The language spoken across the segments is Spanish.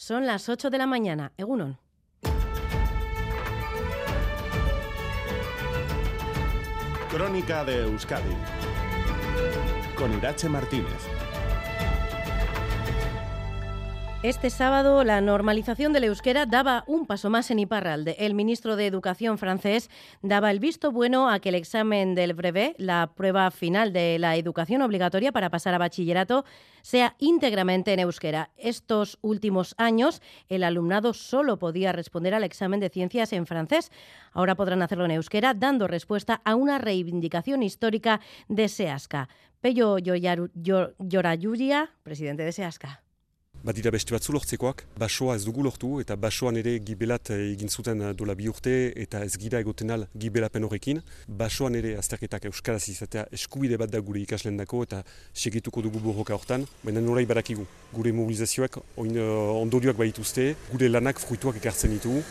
Son las 8 de la mañana. Egunon. Crónica de Euskadi con Irache Martínez. Este sábado la normalización del euskera daba un paso más en Iparralde. El ministro de Educación francés daba el visto bueno a que el examen del brevet, la prueba final de la educación obligatoria para pasar a bachillerato, sea íntegramente en euskera. Estos últimos años el alumnado solo podía responder al examen de ciencias en francés. Ahora podrán hacerlo en euskera, dando respuesta a una reivindicación histórica de SEASCA. Pello Yorayuria, presidente de SEASCA. Badira beste batzu lortzekoak, basoa ez dugu lortu eta basoan ere gibelat eh, egin zuten eh, dola bi urte eta ez gira egoten al gibelapen horrekin. Basoan ere azterketak euskaraz izatea eskubide bat da gure ikaslen dako eta segituko dugu borroka hortan. Baina norai barakigu, gure mobilizazioak oin, uh, ondorioak baituzte, gure lanak fruituak ekartzen ditu.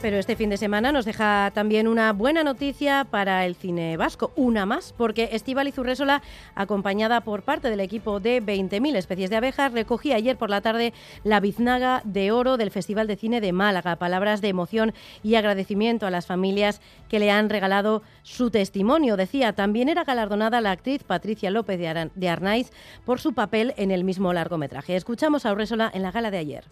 Pero este fin de semana nos deja también una buena noticia para el cine vasco, una más, porque Estíbal Zurresola, acompañada por parte del equipo de 20.000 especies de abejas, recogía ayer por la tarde la biznaga de oro del Festival de Cine de Málaga. Palabras de emoción y agradecimiento a las familias que le han regalado su testimonio. Decía, también era galardonada la actriz Patricia López de Arnaiz por su papel en el mismo largometraje. Escuchamos a Urresola en la gala de ayer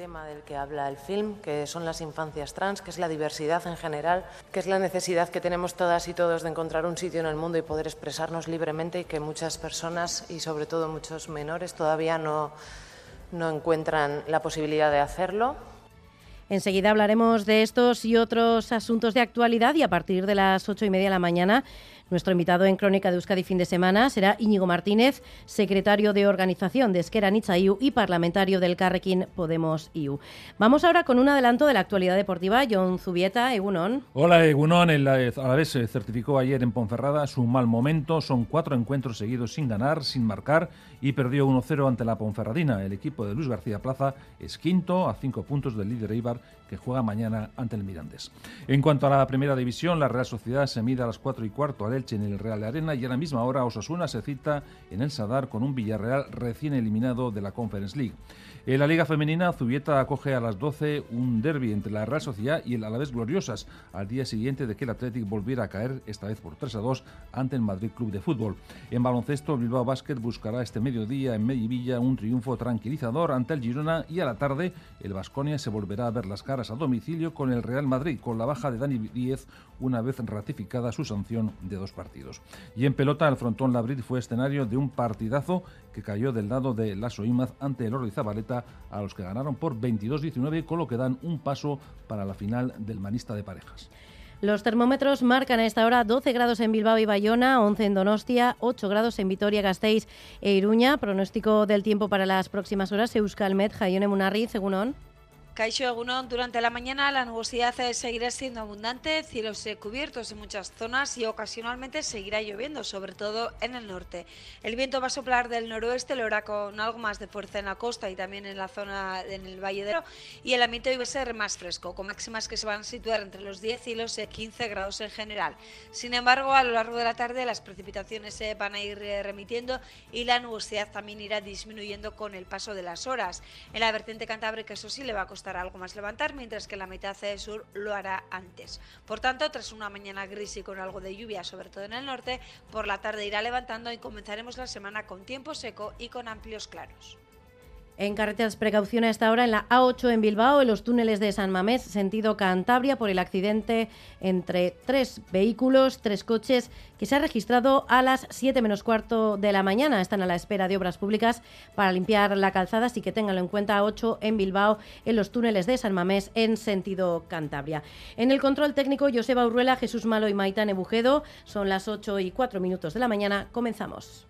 tema del que habla el film, que son las infancias trans, que es la diversidad en general, que es la necesidad que tenemos todas y todos de encontrar un sitio en el mundo y poder expresarnos libremente y que muchas personas y sobre todo muchos menores todavía no, no encuentran la posibilidad de hacerlo. Enseguida hablaremos de estos y otros asuntos de actualidad y a partir de las ocho y media de la mañana nuestro invitado en Crónica de Euskadi fin de semana será Íñigo Martínez, secretario de organización de Esquera IU y parlamentario del Carrequín Podemos IU. Vamos ahora con un adelanto de la actualidad deportiva. John Zubieta, Egunon. Hola, Egunon. El Alavés certificó ayer en Ponferrada su mal momento. Son cuatro encuentros seguidos sin ganar, sin marcar y perdió 1-0 ante la Ponferradina. El equipo de Luis García Plaza es quinto a cinco puntos del líder Eibar que juega mañana ante el Mirandés. En cuanto a la primera división, la Real Sociedad se mide a las 4 y cuarto al Elche en el Real Arena y a la misma hora Osasuna se cita en el Sadar con un Villarreal recién eliminado de la Conference League. En la Liga Femenina, Zubieta acoge a las 12 un derby entre la Real Sociedad y el Alavés Gloriosas, al día siguiente de que el Athletic volviera a caer, esta vez por 3 a 2, ante el Madrid Club de Fútbol. En baloncesto, Bilbao Basket buscará este mediodía en Medivilla un triunfo tranquilizador ante el Girona y a la tarde el Vasconia se volverá a ver las caras a domicilio con el Real Madrid, con la baja de Dani Díez una vez ratificada su sanción de dos partidos. Y en pelota, el frontón Labrid fue escenario de un partidazo que cayó del lado de Lasso Imaz ante el Ordi Zabaleta, a los que ganaron por 22-19, con lo que dan un paso para la final del manista de parejas. Los termómetros marcan a esta hora 12 grados en Bilbao y Bayona, 11 en Donostia, 8 grados en Vitoria, Gasteiz e Iruña. Pronóstico del tiempo para las próximas horas, Euskalmet, Jaione Munarri, según Caixo Egunon, durante la mañana la nubosidad seguirá siendo abundante, cielos cubiertos en muchas zonas y ocasionalmente seguirá lloviendo, sobre todo en el norte. El viento va a soplar del noroeste, lo hará con algo más de fuerza en la costa y también en la zona, en el Valle de y el ambiente hoy va a ser más fresco, con máximas que se van a situar entre los 10 y los 15 grados en general. Sin embargo, a lo largo de la tarde las precipitaciones se van a ir eh, remitiendo y la nubosidad también irá disminuyendo con el paso de las horas. En la vertiente cantábrica, eso sí, le va a costar algo más levantar, mientras que la mitad de sur lo hará antes. Por tanto, tras una mañana gris y con algo de lluvia, sobre todo en el norte, por la tarde irá levantando y comenzaremos la semana con tiempo seco y con amplios claros. En carreteras, precaución a esta hora en la A8 en Bilbao, en los túneles de San Mamés, sentido Cantabria, por el accidente entre tres vehículos, tres coches, que se ha registrado a las 7 menos cuarto de la mañana. Están a la espera de obras públicas para limpiar la calzada, así que ténganlo en cuenta. A8 en Bilbao, en los túneles de San Mamés, en sentido Cantabria. En el control técnico, Joseba Urruela, Jesús Malo y Maitán Ebujedo. Son las 8 y 4 minutos de la mañana. Comenzamos.